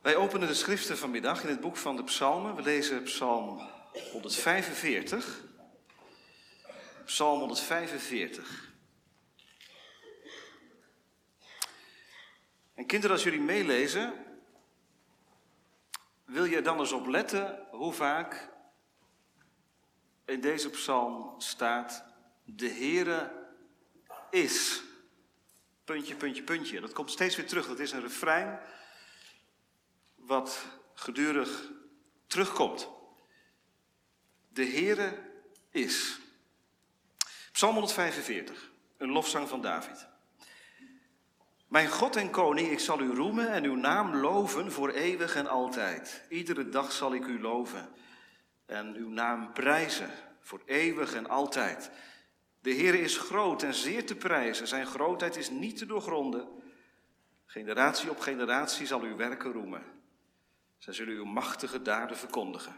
Wij openen de schriften vanmiddag in het boek van de Psalmen. We lezen Psalm 145. Psalm 145. En kinderen, als jullie meelezen, wil je dan eens op letten hoe vaak in deze psalm staat: De Heere is. Puntje, puntje, puntje. Dat komt steeds weer terug. Dat is een refrein wat gedurig terugkomt. De Heere is. Psalm 145, een lofzang van David. Mijn God en koning, ik zal u roemen en uw naam loven voor eeuwig en altijd. Iedere dag zal ik u loven en uw naam prijzen voor eeuwig en altijd. De Heer is groot en zeer te prijzen. Zijn grootheid is niet te doorgronden. Generatie op generatie zal uw werken roemen. Zij zullen uw machtige daden verkondigen.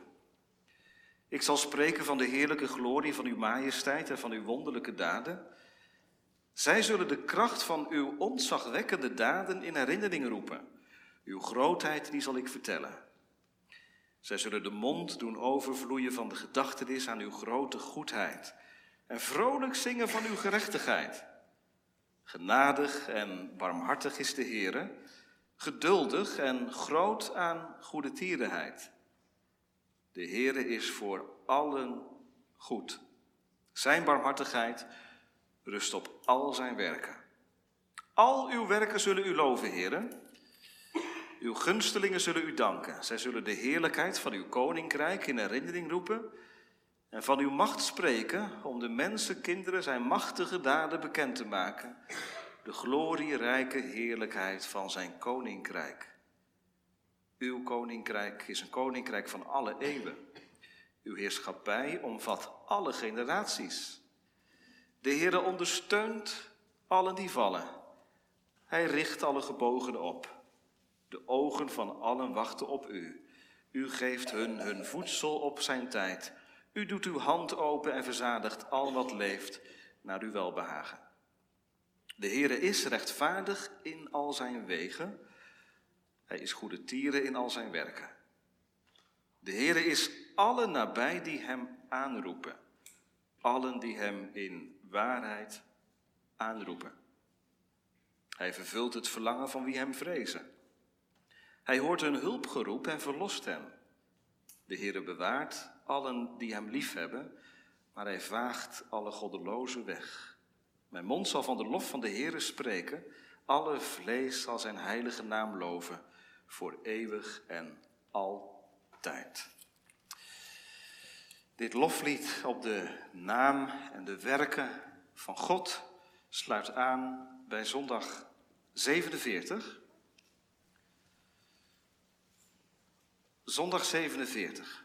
Ik zal spreken van de heerlijke glorie van uw majesteit en van uw wonderlijke daden. Zij zullen de kracht van uw ontzagwekkende daden in herinnering roepen. Uw grootheid, die zal ik vertellen. Zij zullen de mond doen overvloeien van de gedachtenis aan uw grote goedheid. En vrolijk zingen van uw gerechtigheid. Genadig en barmhartig is de Heere, geduldig en groot aan goede tierenheid. De Heere is voor allen goed. Zijn barmhartigheid rust op al zijn werken. Al uw werken zullen u loven, heren. Uw gunstelingen zullen u danken. Zij zullen de heerlijkheid van uw koninkrijk in herinnering roepen en van uw macht spreken om de mensenkinderen zijn machtige daden bekend te maken. De glorierijke heerlijkheid van zijn koninkrijk. Uw koninkrijk is een koninkrijk van alle eeuwen. Uw heerschappij omvat alle generaties. De Heere ondersteunt allen die vallen. Hij richt alle gebogenen op. De ogen van allen wachten op u. U geeft hun hun voedsel op zijn tijd. U doet uw hand open en verzadigt al wat leeft naar uw welbehagen. De Heere is rechtvaardig in al zijn wegen. Hij is goede tieren in al zijn werken. De Heere is allen nabij die hem aanroepen. Allen die hem in waarheid aanroepen. Hij vervult het verlangen van wie hem vrezen. Hij hoort hun hulpgeroep en verlost hen. De Heere bewaart allen die hem liefhebben, maar hij vaagt alle goddelozen weg. Mijn mond zal van de lof van de Heere spreken, alle vlees zal zijn heilige naam loven, voor eeuwig en altijd. Dit loflied op de naam en de werken van God sluit aan bij zondag 47. Zondag 47.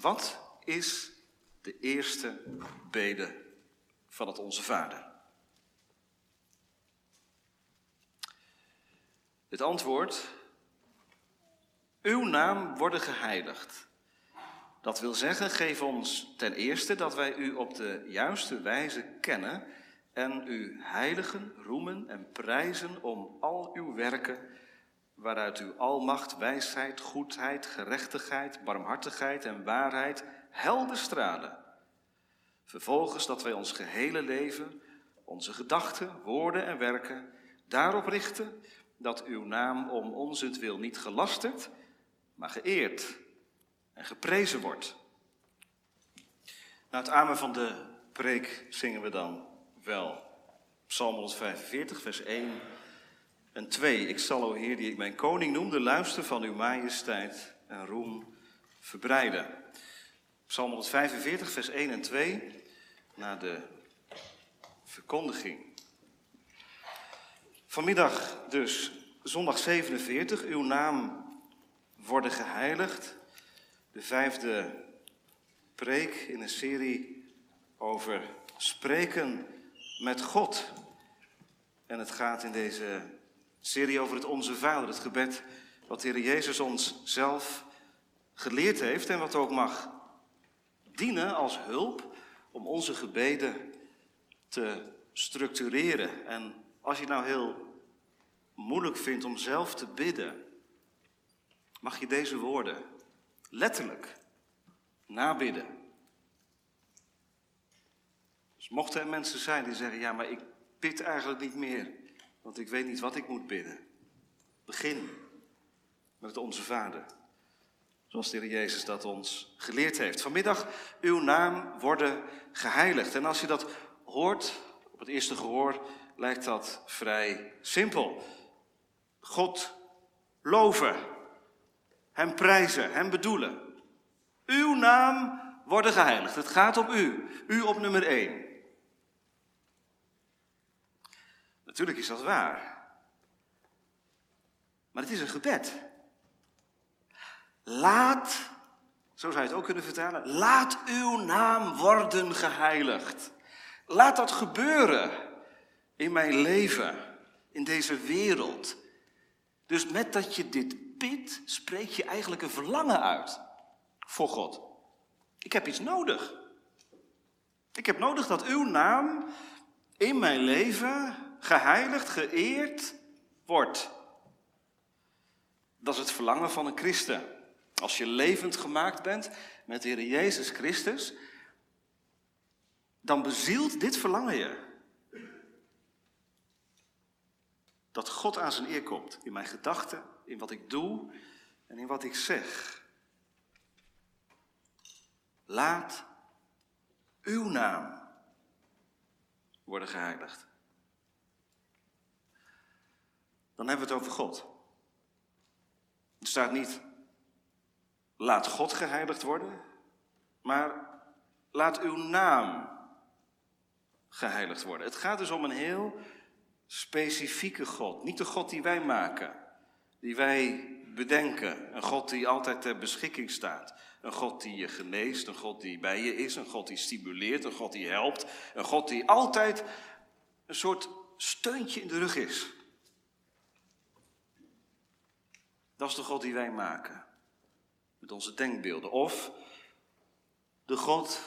Wat is de eerste bede van het Onze Vader? Het antwoord, uw naam worden geheiligd. Dat wil zeggen, geef ons ten eerste dat wij u op de juiste wijze kennen en u heiligen, roemen en prijzen om al uw werken, waaruit uw almacht, wijsheid, goedheid, gerechtigheid, barmhartigheid en waarheid helder stralen. Vervolgens dat wij ons gehele leven, onze gedachten, woorden en werken daarop richten dat uw naam om ons wil niet gelasterd, maar geëerd en geprezen wordt. Na het amen van de preek zingen we dan wel Psalm 145, vers 1 en 2. Ik zal, o Heer, die ik mijn koning noemde, luister van uw majesteit en roem verbreiden. Psalm 145, vers 1 en 2, na de verkondiging. Vanmiddag dus, zondag 47, uw naam worden geheiligd de vijfde preek in een serie over spreken met God. En het gaat in deze serie over het Onze Vader, het gebed wat de Heer Jezus ons zelf geleerd heeft en wat ook mag dienen als hulp om onze gebeden te structureren. En als je het nou heel moeilijk vindt om zelf te bidden, mag je deze woorden letterlijk nabidden. Dus mochten er mensen zijn die zeggen, ja, maar ik bid eigenlijk niet meer, want ik weet niet wat ik moet bidden. Begin met Onze Vader, zoals de Heer Jezus dat ons geleerd heeft. Vanmiddag uw naam worden geheiligd. En als je dat hoort, op het eerste gehoor, lijkt dat vrij simpel. God loven, Hem prijzen, Hem bedoelen. Uw naam worden geheiligd. Het gaat om u. U op nummer één. Natuurlijk is dat waar. Maar het is een gebed. Laat, zo zou je het ook kunnen vertalen, laat uw naam worden geheiligd. Laat dat gebeuren in mijn leven, in deze wereld. Dus met dat je dit bidt, spreek je eigenlijk een verlangen uit voor God. Ik heb iets nodig. Ik heb nodig dat uw naam in mijn leven geheiligd, geëerd wordt. Dat is het verlangen van een christen. Als je levend gemaakt bent met de Heer Jezus Christus, dan bezielt dit verlangen je. Dat God aan zijn eer komt in mijn gedachten, in wat ik doe en in wat ik zeg. Laat uw naam worden geheiligd. Dan hebben we het over God. Het staat niet, laat God geheiligd worden, maar laat uw naam geheiligd worden. Het gaat dus om een heel specifieke God. Niet de God die wij maken, die wij bedenken. Een God die altijd ter beschikking staat. Een God die je geneest, een God die bij je is, een God die stimuleert, een God die helpt. Een God die altijd een soort steuntje in de rug is. Dat is de God die wij maken. Met onze denkbeelden. Of de God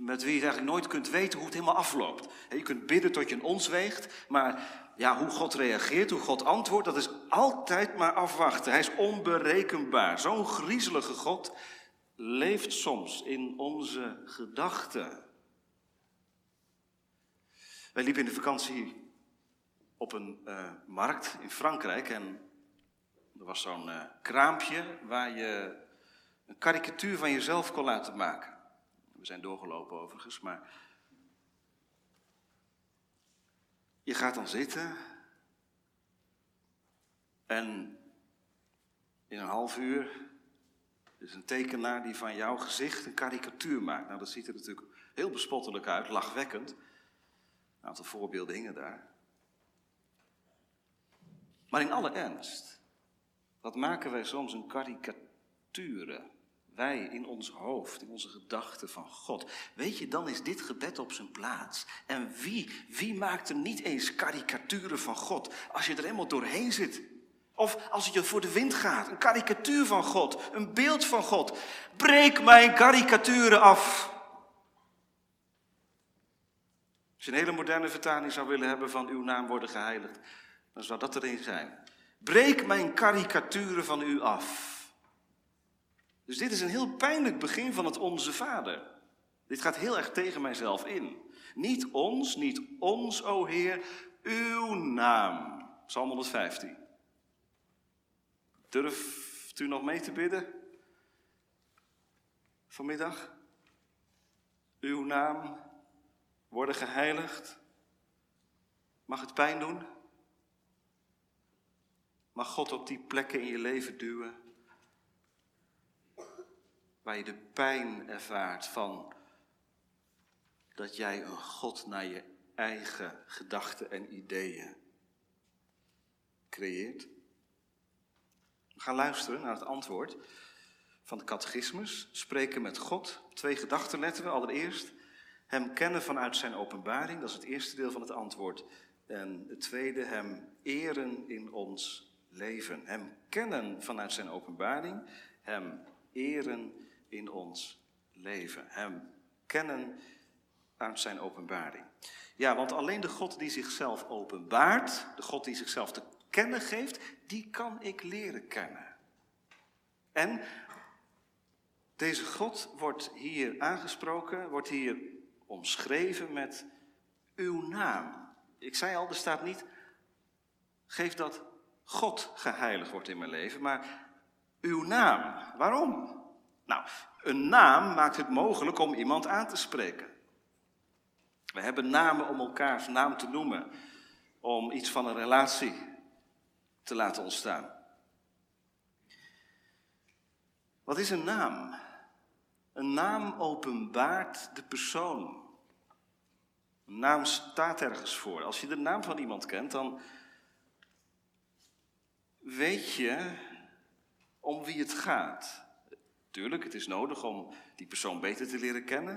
met wie je eigenlijk nooit kunt weten hoe het helemaal afloopt. Je kunt bidden tot je een ons weegt, maar ja, hoe God reageert, hoe God antwoordt, dat is altijd maar afwachten. Hij is onberekenbaar. Zo'n griezelige God leeft soms in onze gedachten. Wij liepen in de vakantie op een uh, markt in Frankrijk en er was zo'n uh, kraampje waar je een karikatuur van jezelf kon laten maken. We zijn doorgelopen overigens, maar. Je gaat dan zitten. En in een half uur is een tekenaar die van jouw gezicht een karikatuur maakt. Nou, dat ziet er natuurlijk heel bespottelijk uit, lachwekkend. Een aantal voorbeelden hingen daar. Maar in alle ernst, wat maken wij soms een karikaturen? Wij in ons hoofd, in onze gedachten van God. Weet je, dan is dit gebed op zijn plaats. En wie, wie maakt er niet eens karikaturen van God als je er helemaal doorheen zit? Of als het je voor de wind gaat, een karikatuur van God, een beeld van God. Breek mijn karikaturen af. Als je een hele moderne vertaling zou willen hebben van uw naam worden geheiligd, dan zou dat erin zijn. Breek mijn karikaturen van u af. Dus dit is een heel pijnlijk begin van het Onze Vader. Dit gaat heel erg tegen mijzelf in. Niet ons, niet ons, o Heer, uw naam. Psalm 115. Durft u nog mee te bidden? Vanmiddag? Uw naam worden geheiligd? Mag het pijn doen? Mag God op die plekken in je leven duwen waar je de pijn ervaart van dat jij een God naar je eigen gedachten en ideeën creëert. We gaan luisteren naar het antwoord van de catechismus. Spreken met God. Twee gedachten letten we. Allereerst, hem kennen vanuit zijn openbaring. Dat is het eerste deel van het antwoord. En het tweede, hem eren in ons leven. Hem kennen vanuit zijn openbaring. Hem eren in ons leven. Hem kennen uit zijn openbaring. Ja, want alleen de God die zichzelf openbaart, de God die zichzelf te kennen geeft, die kan ik leren kennen. En deze God wordt hier aangesproken, wordt hier omschreven met uw naam. Ik zei al, er staat niet, geef dat God geheiligd wordt in mijn leven, maar uw naam. Waarom? Nou, een naam maakt het mogelijk om iemand aan te spreken. We hebben namen om elkaars naam te noemen, om iets van een relatie te laten ontstaan. Wat is een naam? Een naam openbaart de persoon. Een naam staat ergens voor. Als je de naam van iemand kent, dan weet je om wie het gaat. Tuurlijk, het is nodig om die persoon beter te leren kennen.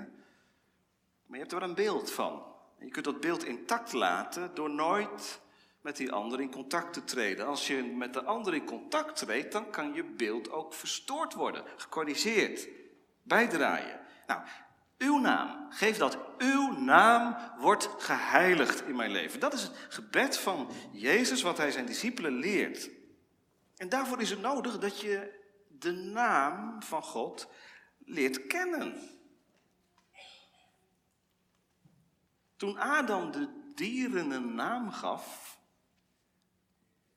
Maar je hebt er wel een beeld van. En je kunt dat beeld intact laten door nooit met die ander in contact te treden. Als je met de ander in contact treedt, dan kan je beeld ook verstoord worden, gecorrigeerd, bijdraaien. Nou, uw naam, geef dat uw naam wordt geheiligd in mijn leven. Dat is het gebed van Jezus, wat hij zijn discipelen leert. En daarvoor is het nodig dat je de naam van God leert kennen. Toen Adam de dieren een naam gaf,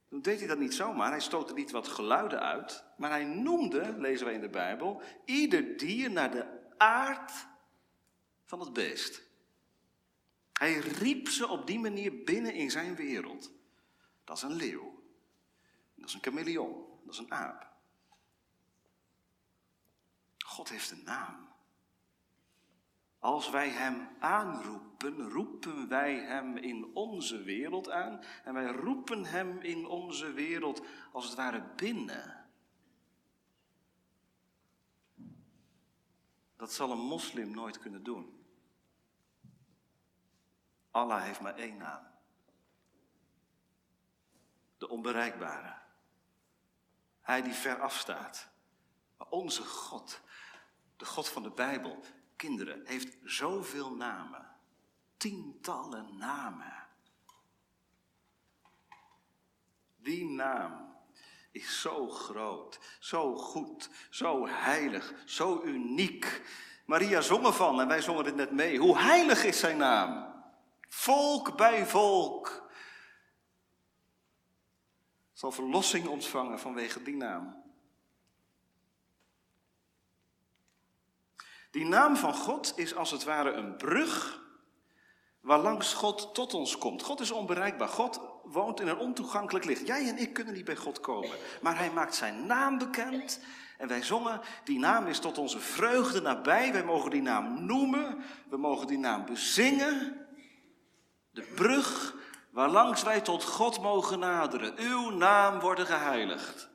toen deed hij dat niet zomaar. Hij stootte niet wat geluiden uit, maar hij noemde, lezen wij in de Bijbel, ieder dier naar de aard van het beest. Hij riep ze op die manier binnen in zijn wereld. Dat is een leeuw. Dat is een chameleon. Dat is een aap. God heeft een naam. Als wij Hem aanroepen, roepen wij Hem in onze wereld aan en wij roepen Hem in onze wereld als het ware binnen. Dat zal een moslim nooit kunnen doen. Allah heeft maar één naam. De onbereikbare. Hij die ver afstaat. Maar onze God, de God van de Bijbel, kinderen, heeft zoveel namen. Tientallen namen. Die naam is zo groot, zo goed, zo heilig, zo uniek. Maria zong ervan en wij zongen het net mee. Hoe heilig is zijn naam? Volk bij volk zal verlossing ontvangen vanwege die naam. Die naam van God is als het ware een brug waarlangs God tot ons komt. God is onbereikbaar. God woont in een ontoegankelijk licht. Jij en ik kunnen niet bij God komen. Maar hij maakt zijn naam bekend. En wij zongen, die naam is tot onze vreugde nabij. Wij mogen die naam noemen. We mogen die naam bezingen. De brug waarlangs wij tot God mogen naderen. Uw naam worden geheiligd.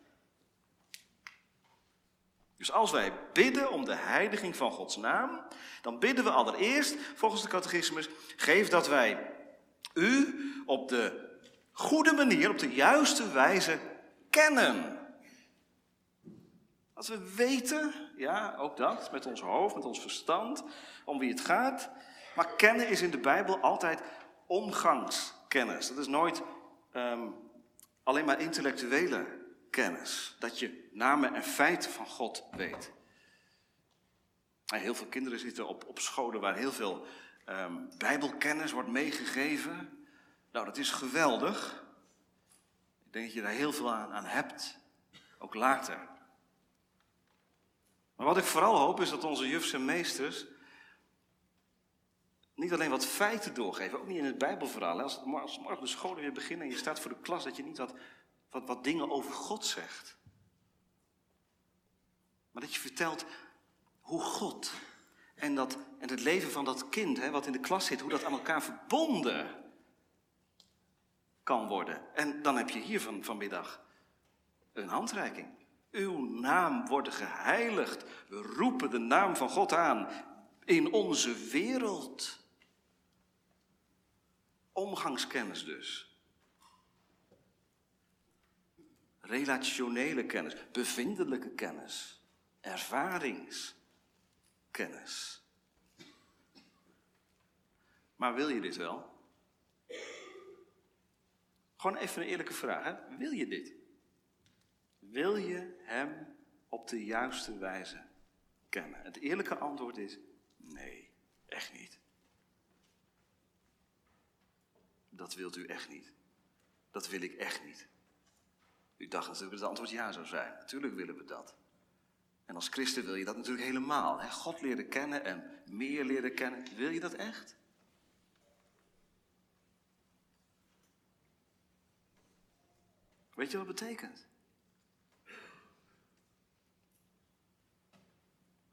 Dus als wij bidden om de heiliging van Gods naam, dan bidden we allereerst, volgens de catechismus, geef dat wij u op de goede manier, op de juiste wijze kennen. Als we weten, ja, ook dat, met ons hoofd, met ons verstand, om wie het gaat. Maar kennen is in de Bijbel altijd omgangskennis. Dat is nooit ehm, alleen maar intellectuele kennis. Dat je namen en feiten van God weet. heel veel kinderen zitten op, op scholen waar heel veel um, bijbelkennis wordt meegegeven. Nou, dat is geweldig. Ik denk dat je daar heel veel aan, aan hebt, ook later. Maar wat ik vooral hoop is dat onze jufs en meesters niet alleen wat feiten doorgeven, ook niet in het Bijbelverhaal. Als, als morgen de scholen weer beginnen en je staat voor de klas, dat je niet wat wat, wat dingen over God zegt. Maar dat je vertelt hoe God en, dat, en het leven van dat kind, hè, wat in de klas zit, hoe dat aan elkaar verbonden kan worden. En dan heb je hier van, vanmiddag een handreiking. Uw naam wordt geheiligd. We roepen de naam van God aan in onze wereld. Omgangskennis dus. Relationele kennis, bevindelijke kennis, ervaringskennis. Maar wil je dit wel? Gewoon even een eerlijke vraag. Hè? Wil je dit? Wil je Hem op de juiste wijze kennen? Het eerlijke antwoord is nee, echt niet. Dat wilt u echt niet. Dat wil ik echt niet. U dacht natuurlijk dat het antwoord ja zou zijn. Natuurlijk willen we dat. En als christen wil je dat natuurlijk helemaal. Hè? God leren kennen en meer leren kennen. Wil je dat echt? Weet je wat het betekent?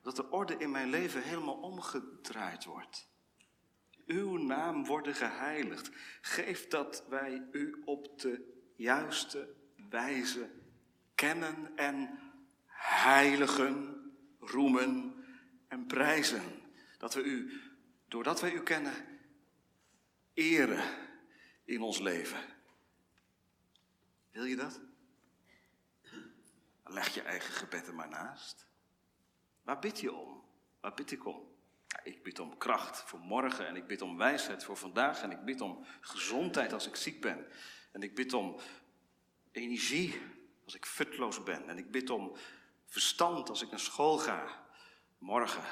Dat de orde in mijn leven helemaal omgedraaid wordt. Uw naam worden geheiligd. Geef dat wij u op de juiste wijze kennen en heiligen, roemen en prijzen. Dat we u, doordat wij u kennen, eren in ons leven. Wil je dat? Leg je eigen gebed er maar naast. Waar bid je om? Waar bid ik om? Ik bid om kracht voor morgen en ik bid om wijsheid voor vandaag en ik bid om gezondheid als ik ziek ben. En ik bid om energie als ik futloos ben. En ik bid om verstand als ik naar school ga, morgen.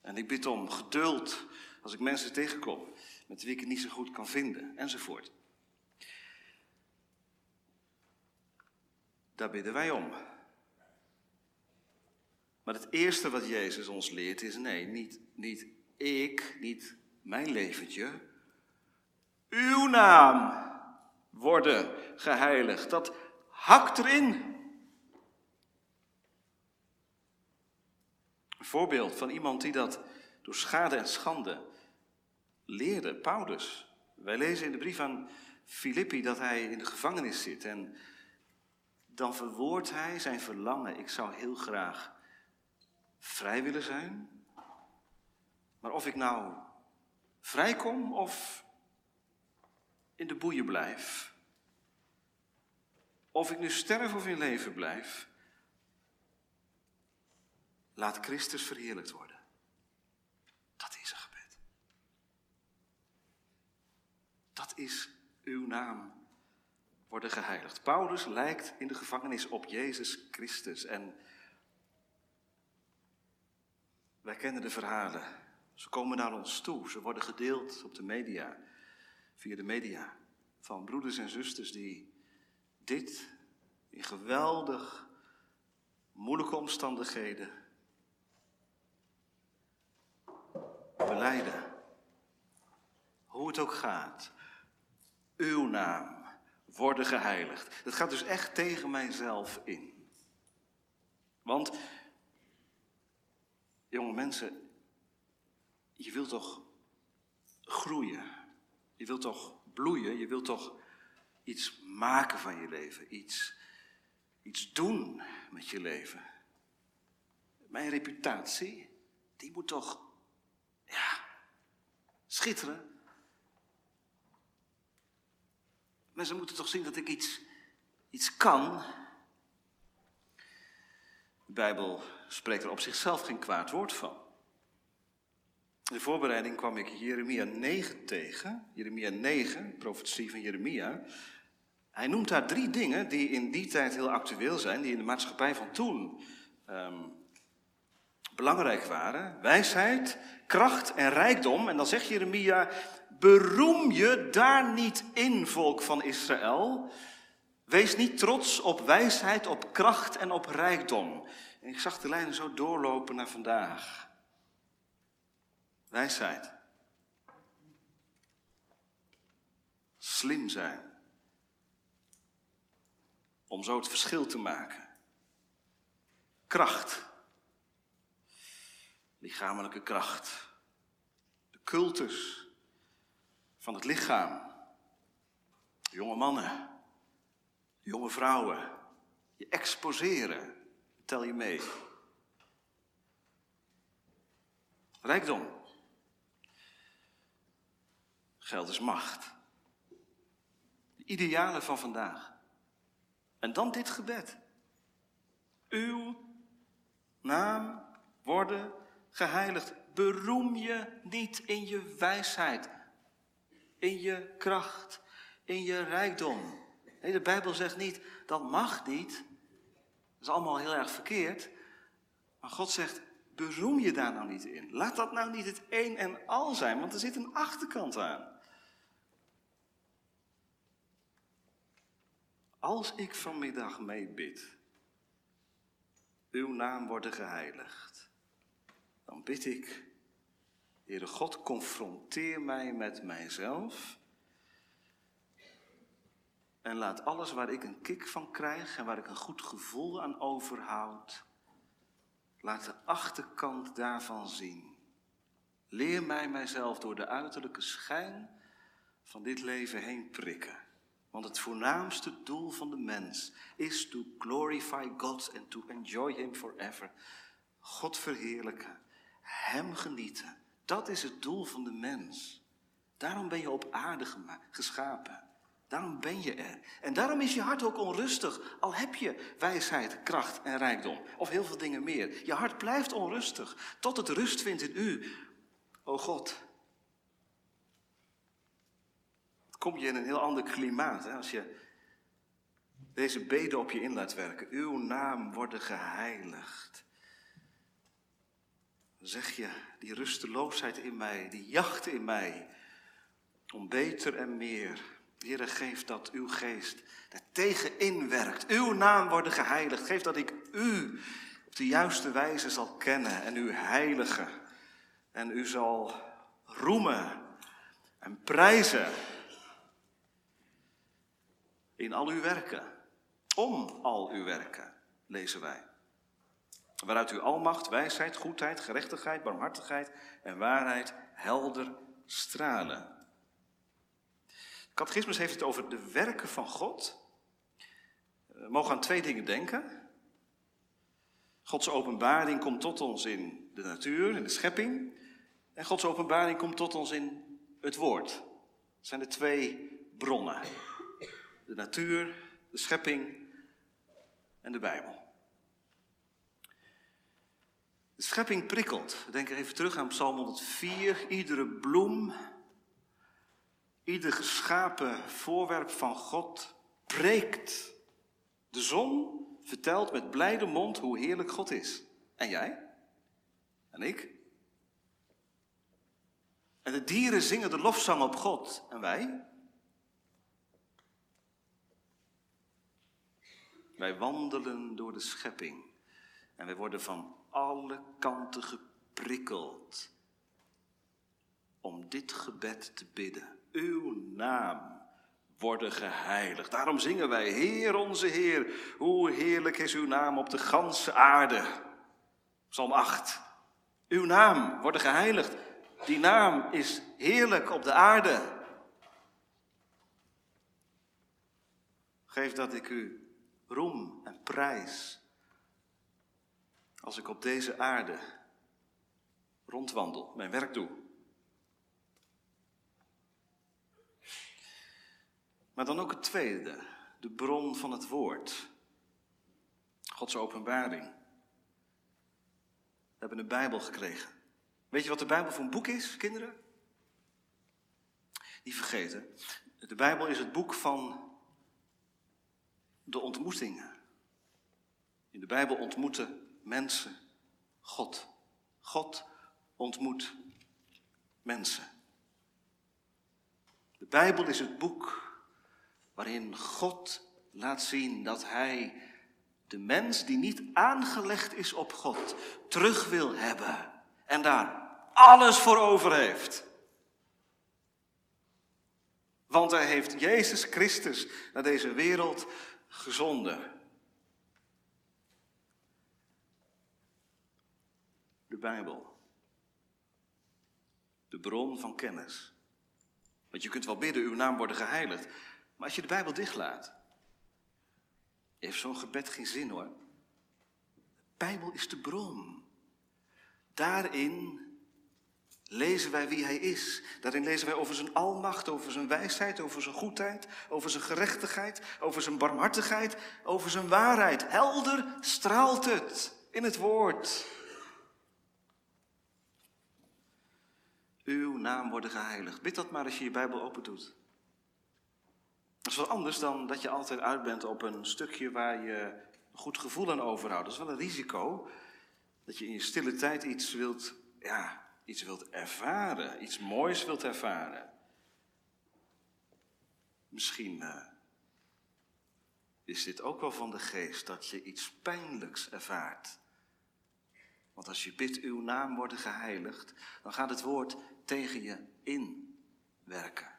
En ik bid om geduld als ik mensen tegenkom met wie ik het niet zo goed kan vinden, enzovoort. Daar bidden wij om. Maar het eerste wat Jezus ons leert is: nee, niet, niet ik, niet mijn leventje. Uw naam worden geheiligd. Dat hakt erin. Een voorbeeld van iemand die dat door schade en schande leerde, Paulus. Wij lezen in de brief aan Filippi dat hij in de gevangenis zit en dan verwoordt hij zijn verlangen. Ik zou heel graag vrij willen zijn. Maar of ik nou vrijkom of in de boeien blijf. Of ik nu sterf of in leven blijf. Laat Christus verheerlijkt worden. Dat is een gebed. Dat is uw naam worden geheiligd. Paulus lijkt in de gevangenis op Jezus Christus. En wij kennen de verhalen. Ze komen naar ons toe. Ze worden gedeeld op de media, via de media. Van broeders en zusters die dit in geweldig moeilijke omstandigheden beleiden. Hoe het ook gaat. Uw naam worden geheiligd. Dat gaat dus echt tegen mijzelf in. Want, jonge mensen, je wilt toch groeien? Je wilt toch bloeien? Je wilt toch iets maken van je leven? Iets, iets doen met je leven? Mijn reputatie, die moet toch, ja, schitteren. Mensen moeten toch zien dat ik iets, iets kan. De Bijbel spreekt er op zichzelf geen kwaad woord van. In de voorbereiding kwam ik Jeremia 9 tegen. Jeremia 9, profetie van Jeremia. Hij noemt daar drie dingen die in die tijd heel actueel zijn, die in de maatschappij van toen um, belangrijk waren. Wijsheid, kracht en rijkdom. En dan zegt Jeremia, Beroem je daar niet in, volk van Israël. Wees niet trots op wijsheid, op kracht en op rijkdom. En ik zag de lijnen zo doorlopen naar vandaag. Wijsheid. Slim zijn. Om zo het verschil te maken. Kracht. Lichamelijke kracht. De cultus van het lichaam. Jonge mannen, jonge vrouwen, je exposeren, tel je mee. Rijkdom. Geld is macht. De idealen van vandaag. En dan dit gebed. Uw naam worden geheiligd. Beroem je niet in je wijsheid in je kracht, in je rijkdom. Nee, de Bijbel zegt niet, dat mag niet. is allemaal heel erg verkeerd. Maar God zegt, beroem je daar nou niet in. Laat dat nou niet het een en al zijn, want er zit een achterkant aan. Als ik vanmiddag meebid, uw naam worden geheiligd, dan bid ik, Heere God, confronteer mij met mijzelf en laat alles waar ik een kick van krijg en waar ik een goed gevoel aan overhoud, laat de achterkant daarvan zien. Leer mij mijzelf door de uiterlijke schijn van dit leven heen prikken. Want het voornaamste doel van de mens is to glorify God and to enjoy Him forever. God verheerlijken, Hem genieten. Dat is het doel van de mens. Daarom ben je op aarde geschapen. Daarom ben je er. En daarom is je hart ook onrustig, al heb je wijsheid, kracht en rijkdom. Of heel veel dingen meer. Je hart blijft onrustig, tot het rust vindt in u. O God. Kom je in een heel ander klimaat hè, als je deze beden op je in laat werken. Uw naam worden geheiligd. Zeg je, die rusteloosheid in mij, die jacht in mij, om beter en meer Heere, geef dat uw geest er tegenin werkt. Uw naam worden geheiligd. Geef dat ik u op de juiste wijze zal kennen en u heiligen. En u zal roemen en prijzen in al uw werken. Om al uw werken, lezen wij. Waaruit uw almacht, wijsheid, goedheid, gerechtigheid, barmhartigheid en waarheid helder stralen. Catechismus heeft het over de werken van God. We mogen aan twee dingen denken. Gods openbaring komt tot ons in de natuur, in de schepping. En Gods openbaring komt tot ons in het woord. Dat zijn de twee bronnen. De natuur, de schepping en de Bijbel. De schepping prikkelt. We denken even terug aan Psalm 104. Iedere bloem Ieder geschapen voorwerp van God preekt. De zon vertelt met blijde mond hoe heerlijk God is. En jij? En ik? En de dieren zingen de lofzang op God. En wij? Wij wandelen door de schepping. En wij worden van alle kanten geprikkeld om dit gebed te bidden uw naam worden geheiligd. Daarom zingen wij, Heer onze Heer, hoe heerlijk is uw naam op de ganse aarde. Psalm 8. Uw naam worden geheiligd. Die naam is heerlijk op de aarde. Geef dat ik u roem en prijs als ik op deze aarde rondwandel, mijn werk doe. Maar dan ook het tweede, de bron van het woord. Gods openbaring. We hebben een Bijbel gekregen. Weet je wat de Bijbel voor een boek is, kinderen? Niet vergeten. De Bijbel is het boek van de ontmoetingen. In de Bijbel ontmoeten mensen God. God ontmoet mensen. De Bijbel is het boek waarin God laat zien dat Hij de mens die niet aangelegd is op God terug wil hebben en daar alles voor over heeft. Want Hij heeft Jezus Christus naar deze wereld gezonden. De Bijbel. De bron van kennis. Want je kunt wel bidden, uw naam worden geheiligd. Maar als je de Bijbel dichtlaat, heeft zo'n gebed geen zin hoor. De Bijbel is de bron. Daarin lezen wij wie Hij is. Daarin lezen wij over zijn almacht, over zijn wijsheid, over zijn goedheid, over zijn gerechtigheid, over zijn barmhartigheid, over zijn waarheid. Helder straalt het in het woord. Uw naam worden geheiligd. Bid dat maar als je je Bijbel open doet. Dat is wat anders dan dat je altijd uit bent op een stukje waar je goed gevoel aan overhouden. Dat is wel een risico. Dat je in je stille tijd iets wilt, ja, iets wilt ervaren, iets moois wilt ervaren. Misschien uh, is dit ook wel van de geest dat je iets pijnlijks ervaart. Want als je bidt uw naam worden geheiligd, dan gaat het woord tegen je inwerken.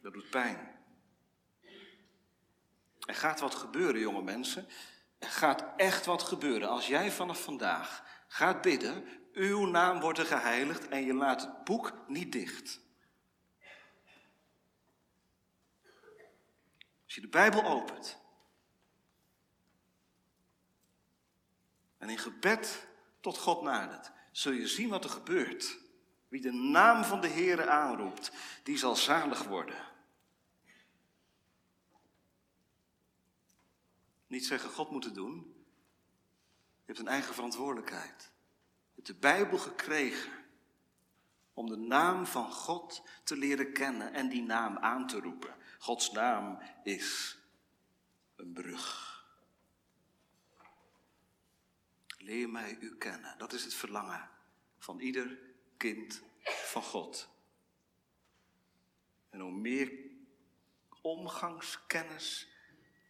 Dat doet pijn. Er gaat wat gebeuren, jonge mensen. Gaat echt wat gebeuren. Als jij vanaf vandaag gaat bidden, uw naam wordt er geheiligd en je laat het boek niet dicht. Als je de Bijbel opent en in gebed tot God nadert, zul je zien wat er gebeurt. Wie de naam van de Heere aanroept, die zal zalig worden. Niet zeggen God moet doen. Je hebt een eigen verantwoordelijkheid. Je hebt de Bijbel gekregen om de naam van God te leren kennen en die naam aan te roepen. Gods naam is een brug. Leer mij u kennen. Dat is het verlangen van ieder kind van God. En hoe meer omgangskennis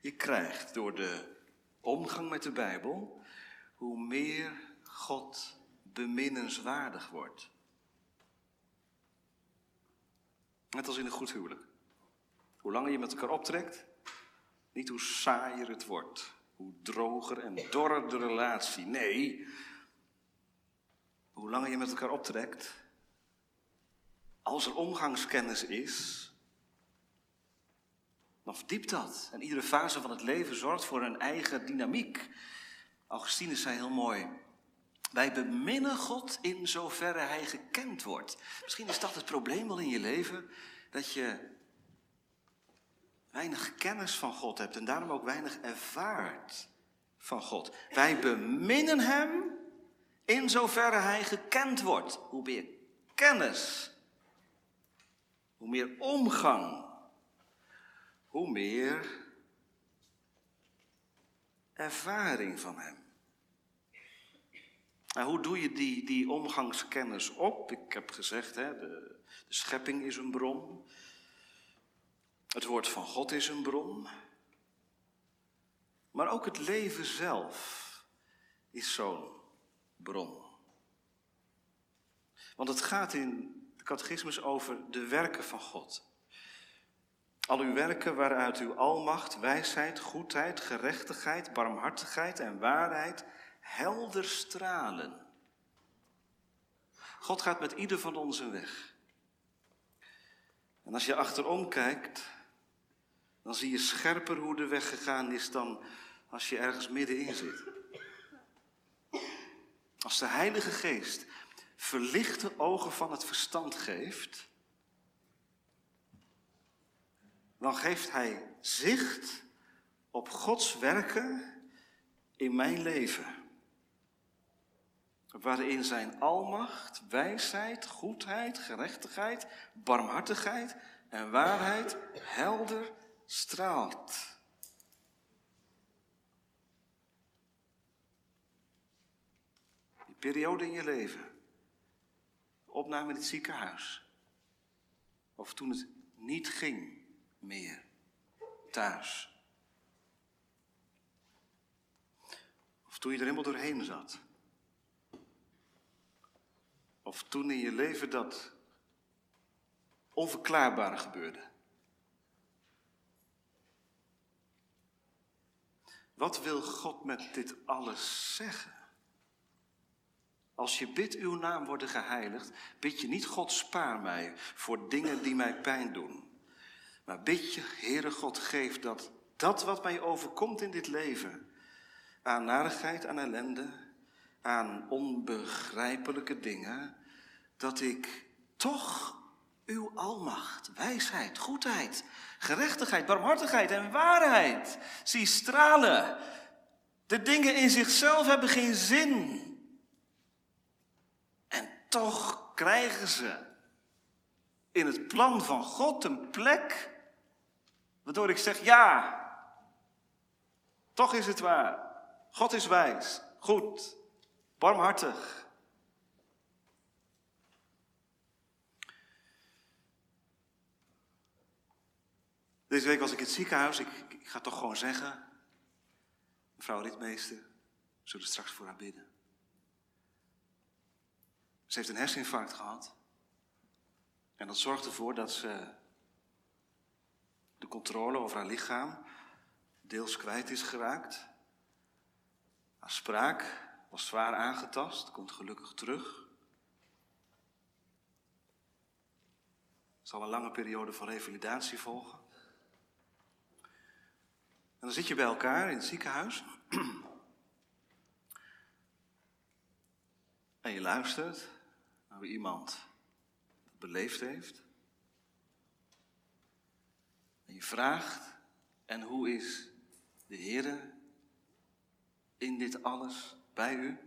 je krijgt door de omgang met de Bijbel, hoe meer God beminnenswaardig wordt. Net als in een goed huwelijk. Hoe langer je met elkaar optrekt, niet hoe saaier het wordt, hoe droger en dorrer de relatie. Nee, hoe langer je met elkaar optrekt, als er omgangskennis is, dan verdiept dat. En iedere fase van het leven zorgt voor een eigen dynamiek. Augustinus zei heel mooi. Wij beminnen God in zoverre hij gekend wordt. Misschien is dat het probleem wel in je leven. Dat je weinig kennis van God hebt en daarom ook weinig ervaart van God. Wij beminnen Hem in zoverre Hij gekend wordt. Hoe meer kennis, hoe meer omgang, hoe meer ervaring van Hem. Nou, hoe doe je die, die omgangskennis op? Ik heb gezegd, hè, de, de schepping is een bron. Het woord van God is een bron. Maar ook het leven zelf is zo'n bron. Want het gaat in de catechismus over de werken van God. Al uw werken waaruit uw almacht, wijsheid, goedheid, gerechtigheid, barmhartigheid en waarheid helder stralen. God gaat met ieder van ons een weg. En als je achterom kijkt, dan zie je scherper hoe de weg gegaan is dan als je ergens middenin zit. Als de Heilige Geest verlichte ogen van het verstand geeft, dan geeft Hij zicht op Gods werken in mijn leven. Waarin zijn almacht, wijsheid, goedheid, gerechtigheid, barmhartigheid en waarheid helder straalt. Die periode in je leven, opname in het ziekenhuis, of toen het niet ging meer thuis. Of toen je er helemaal doorheen zat. Of toen in je leven dat onverklaarbare gebeurde. Wat wil God met dit alles zeggen? Als je bidt uw naam worden geheiligd, bid je niet God spaar mij voor dingen die mij pijn doen. Maar bid je, Heere God, geef dat dat wat mij overkomt in dit leven, aan narigheid, aan ellende, aan onbegrijpelijke dingen, dat ik toch uw almacht, wijsheid, goedheid, gerechtigheid, barmhartigheid en waarheid zie stralen. De dingen in zichzelf hebben geen zin. En toch krijgen ze in het plan van God een plek Waardoor ik zeg, ja, toch is het waar. God is wijs, goed, barmhartig. Deze week was ik in het ziekenhuis. Ik, ga toch gewoon zeggen. Mevrouw Ritmeester, we zullen straks voor haar bidden. Ze heeft een herseninfarct gehad. En dat zorgt ervoor dat ze de controle over haar lichaam deels kwijt is geraakt. Haar spraak was zwaar aangetast, komt gelukkig terug. Er zal een lange periode van revalidatie volgen. En dan zit je bij elkaar in het ziekenhuis. En je luistert naar hoe iemand beleefd heeft. En vraagt, en hoe is de Heer in dit alles bij u?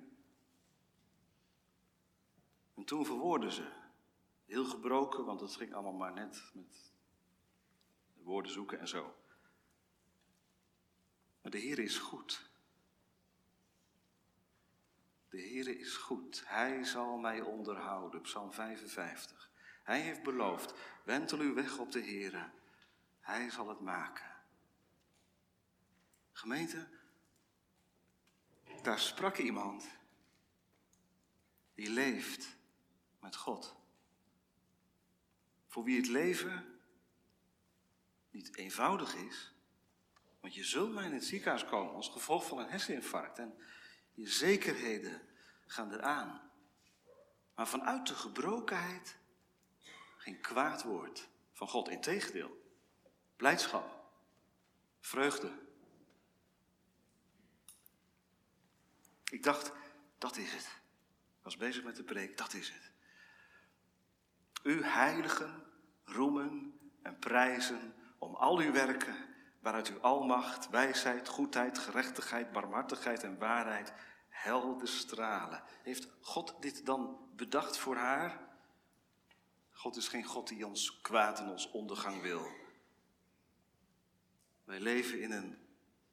En toen verwoorden ze, heel gebroken, want het ging allemaal maar net met woorden zoeken en zo. Maar de Heer is goed. De Heer is goed. Hij zal mij onderhouden. Psalm 55. Hij heeft beloofd, wentel uw weg op de Heer. Hij zal het maken. Gemeente, daar sprak iemand die leeft met God. Voor wie het leven niet eenvoudig is, want je zult maar in het ziekenhuis komen als gevolg van een herseninfarct en je zekerheden gaan eraan. Maar vanuit de gebrokenheid geen kwaad woord van God, integendeel. Blijdschap, vreugde, Ik dacht, dat is het. Ik was bezig met de preek, dat is het. U heiligen roemen en prijzen om al uw werken, waaruit uw almacht, wijsheid, goedheid, gerechtigheid, barmhartigheid en waarheid helder stralen. Heeft God dit dan bedacht voor haar? God is geen God die ons kwaad en ons ondergang wil. Wij leven in een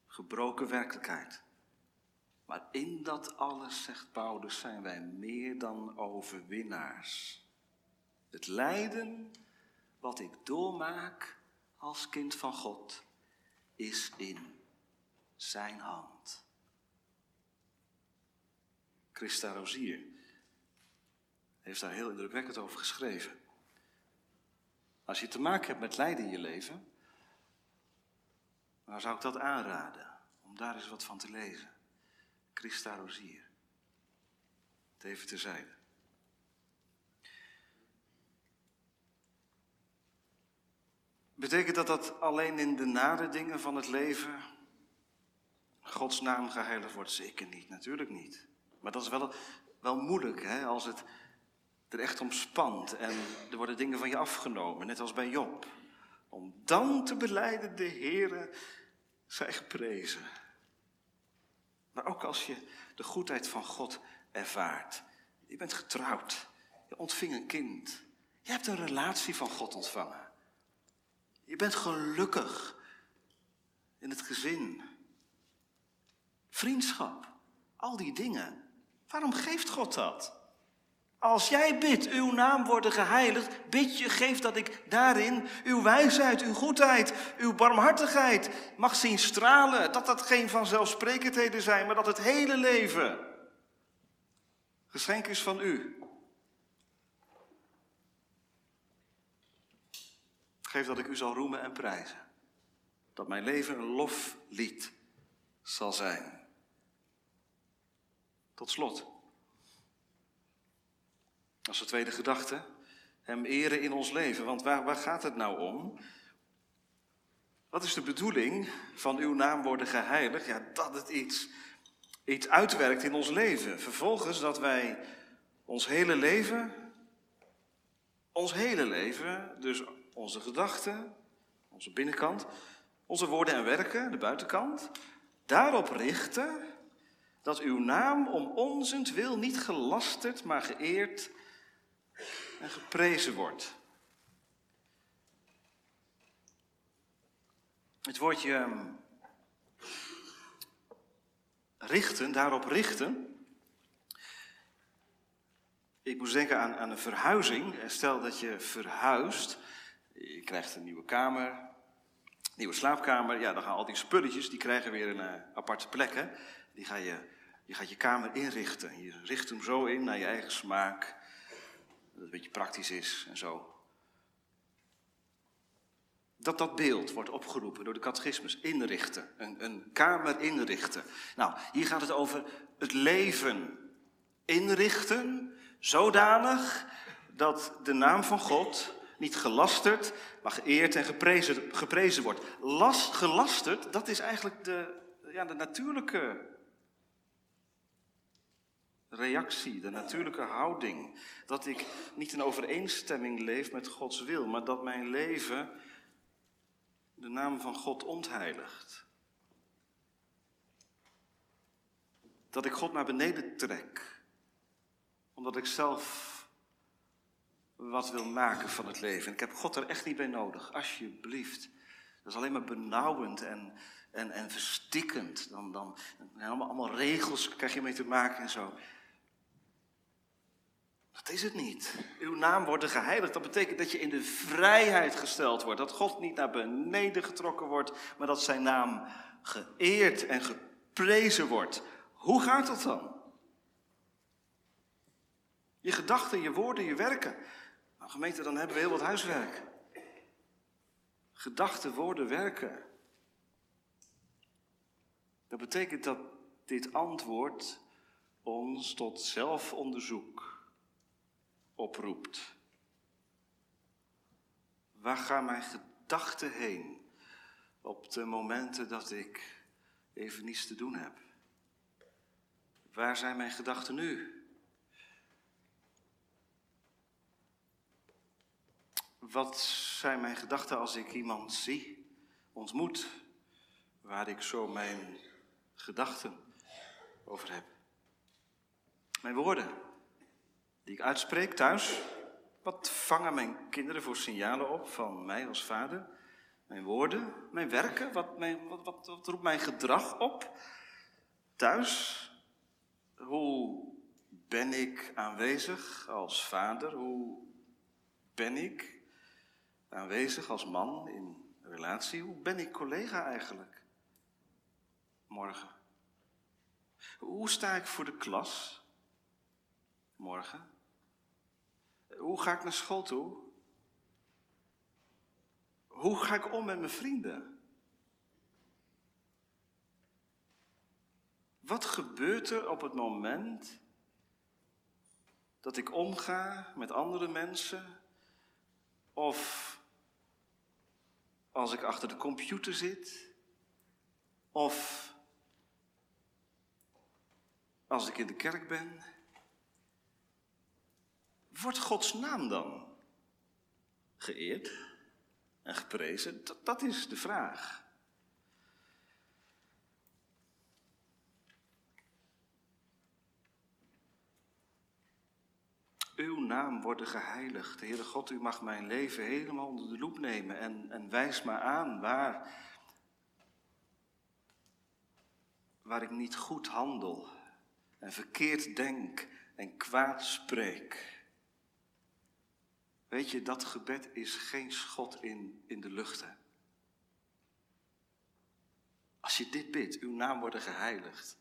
gebroken werkelijkheid. Maar in dat alles, zegt Paulus, zijn wij meer dan overwinnaars. Het lijden wat ik doormaak als kind van God is in zijn hand. Christa Rozier heeft daar heel indrukwekkend over geschreven. Als je te maken hebt met lijden in je leven, dan zou ik dat aanraden om daar eens wat van te lezen. Christa Rozier. Het even terzijde. Betekent dat dat alleen in de nare dingen van het leven Gods naam geheiligd wordt? Zeker niet, natuurlijk niet. Maar dat is wel, wel moeilijk hè, als het er echt om spant en er worden dingen van je afgenomen, net als bij Job. Om dan te beleiden, de Heere zij geprezen. Maar ook als je de goedheid van God ervaart. Je bent getrouwd. Je ontving een kind. Je hebt een relatie van God ontvangen. Je bent gelukkig in het gezin. Vriendschap. Al die dingen. Waarom geeft God dat? Als jij bidt, uw naam worden geheiligd, bid je, geef dat ik daarin uw wijsheid, uw goedheid, uw barmhartigheid mag zien stralen. Dat dat geen vanzelfsprekendheden zijn, maar dat het hele leven geschenk is van u. Geef dat ik u zal roemen en prijzen. Dat mijn leven een loflied zal zijn. Tot slot. Als de tweede gedachte, hem eren in ons leven. Want waar, waar gaat het nou om? Wat is de bedoeling van uw naam worden geheiligd? Ja, dat het iets, iets uitwerkt in ons leven. Vervolgens dat wij ons hele leven, ons hele leven, dus onze gedachten, onze binnenkant, onze woorden en werken, de buitenkant, daarop richten dat uw naam om onzentwil niet gelasterd, maar geëerd en geprezen wordt. Het woordje ehm, richten, daarop richten. Ik moest denken aan, aan een verhuizing. Stel dat je verhuist, je krijgt een nieuwe kamer, nieuwe slaapkamer. Ja, dan gaan al die spulletjes, die krijgen weer een uh, aparte plek. Hè? Die ga je, je gaat je kamer inrichten. Je richt hem zo in naar je eigen smaak. Dat het een beetje praktisch is en zo dat dat beeld wordt opgeroepen door de catechismus. Inrichten, een, een kamer inrichten. Nou, hier gaat het over het leven inrichten, zodanig dat de naam van God niet gelasterd, maar geëerd en geprezen, geprezen wordt. Last, gelasterd, dat is eigenlijk de, ja, de natuurlijke reactie, de natuurlijke houding. Dat ik niet in overeenstemming leef met Gods wil, maar dat mijn leven de naam van God ontheiligt. Dat ik God naar beneden trek, omdat ik zelf wat wil maken van het leven. ik heb God er echt niet bij nodig, alsjeblieft. Dat is alleen maar benauwend en, en, en verstikkend. Dan, dan, allemaal, allemaal regels krijg je mee te maken en zo. Dat is het niet. Uw naam wordt geheiligd. Dat betekent dat je in de vrijheid gesteld wordt. Dat God niet naar beneden getrokken wordt, maar dat zijn naam geëerd en geprezen wordt. Hoe gaat dat dan? Je gedachten, je woorden, je werken. Nou, gemeente, dan hebben we heel wat huiswerk. Gedachten, woorden, werken. Dat betekent dat dit antwoord ons tot zelfonderzoek oproept. Waar gaan mijn gedachten heen op de momenten dat ik even niets te doen heb? Waar zijn mijn gedachten nu? Wat zijn mijn gedachten als ik iemand zie, ontmoet, waar ik zo mijn gedachten over heb? Mijn woorden die ik uitspreek thuis. Wat vangen mijn kinderen voor signalen op van mij als vader? Mijn woorden, mijn werken, wat, mijn, wat, wat, roept mijn gedrag op? Thuis, hoe ben ik aanwezig als vader? Hoe ben ik aanwezig als man in relatie? Hoe ben ik collega eigenlijk? Morgen. Hoe sta ik voor de klas? Morgen. Hoe ga ik naar school toe? Hoe ga ik om met mijn vrienden? Wat gebeurt er op het moment dat ik omga met andere mensen? Of als ik achter de computer zit? Of als ik in de kerk ben? Wordt Gods naam dan geëerd en geprezen? Dat, is de vraag. Uw naam worden geheiligd. Heere God, u mag mijn leven helemaal onder de loep nemen en, en wijs me aan waar, waar ik niet goed handel en verkeerd denk en kwaad spreek. Weet je, dat gebed is geen schot in, in de lucht. Als je dit bidt, uw naam worden geheiligd,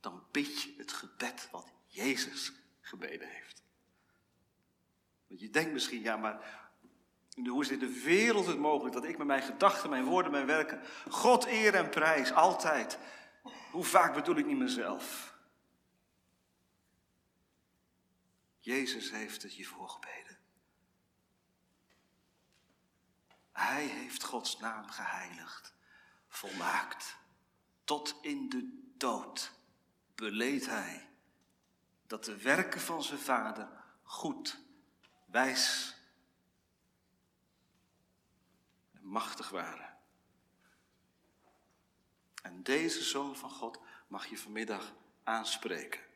dan bid je het gebed wat Jezus gebeden heeft. Want je denkt misschien, ja, maar hoe is dit de wereld het mogelijk dat ik met mijn gedachten, mijn woorden, mijn werken, God eer en prijs, altijd. Hoe vaak bedoel ik niet mezelf? Jezus heeft het je voorgebeden. Hij heeft Gods naam geheiligd, volmaakt. Tot in de dood beleed hij dat de werken van zijn vader goed, wijs en machtig waren. En deze zoon van God mag je vanmiddag aanspreken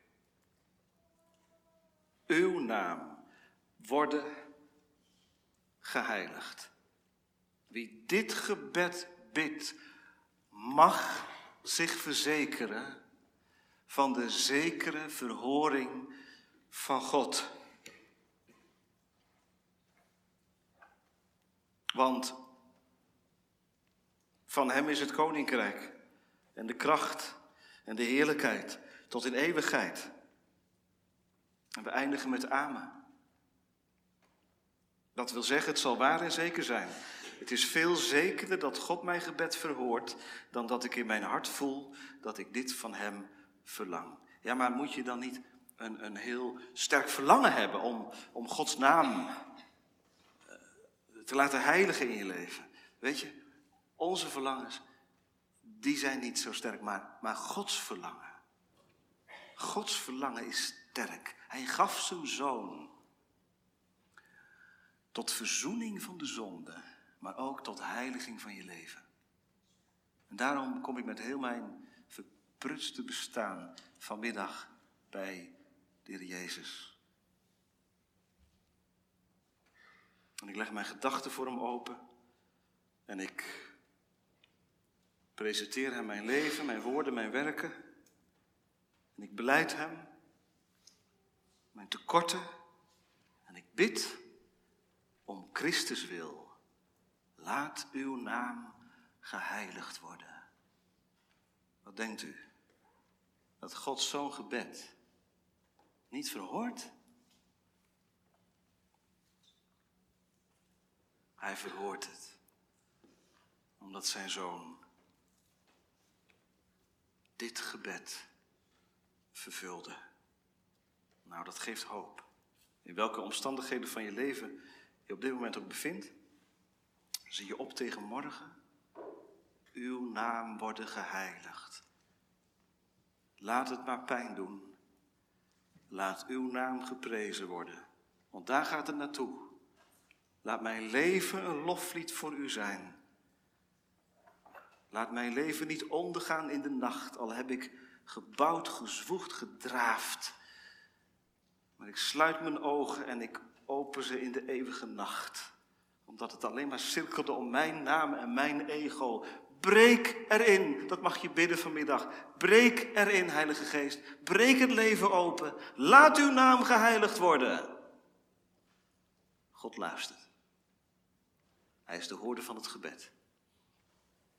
uw naam worden geheiligd. Wie dit gebed bidt, mag zich verzekeren van de zekere verhoring van God. Want van Hem is het koninkrijk en de kracht en de heerlijkheid tot in eeuwigheid. En we eindigen met Amen. Dat wil zeggen, het zal waar en zeker zijn. Het is veel zekerder dat God mijn gebed verhoort dan dat ik in mijn hart voel dat ik dit van Hem verlang. Ja, maar moet je dan niet een, een heel sterk verlangen hebben om, om Gods naam eh, te laten heiligen in je leven? Weet je, onze verlangens, die zijn niet zo sterk, maar, maar Gods verlangen. Gods verlangen is Hij gaf zijn zoon tot verzoening van de zonde, maar ook tot heiliging van je leven. En daarom kom ik met heel mijn verprutste bestaan vanmiddag bij de Heer Jezus. En ik leg mijn gedachten voor hem open en ik presenteer hem mijn leven, mijn woorden, mijn werken. En ik beleid hem mijn tekorten en ik bid om Christus wil. Laat uw naam geheiligd worden. Wat denkt u? Dat God zo'n gebed niet verhoort? Hij verhoort het, omdat zijn zoon dit gebed vervulde. Nou, dat geeft hoop. In welke omstandigheden van je leven je op dit moment ook bevindt, zie je op tegen morgen. Uw naam worden geheiligd. Laat het maar pijn doen. Laat uw naam geprezen worden. Want daar gaat het naartoe. Laat mijn leven een loflied voor u zijn. Laat mijn leven niet ondergaan in de nacht, al heb ik gebouwd, gezwoegd, gedraafd. Maar ik sluit mijn ogen en ik open ze in de eeuwige nacht. Omdat het alleen maar cirkelde om mijn naam en mijn ego. Breek erin, dat mag je bidden vanmiddag. Breek erin, Heilige Geest. Breek het leven open. Laat uw naam geheiligd worden. God luistert. Hij is de hoorder van het gebed.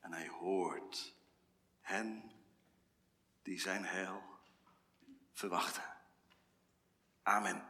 En hij hoort hen die zijn heil verwachten. Amen.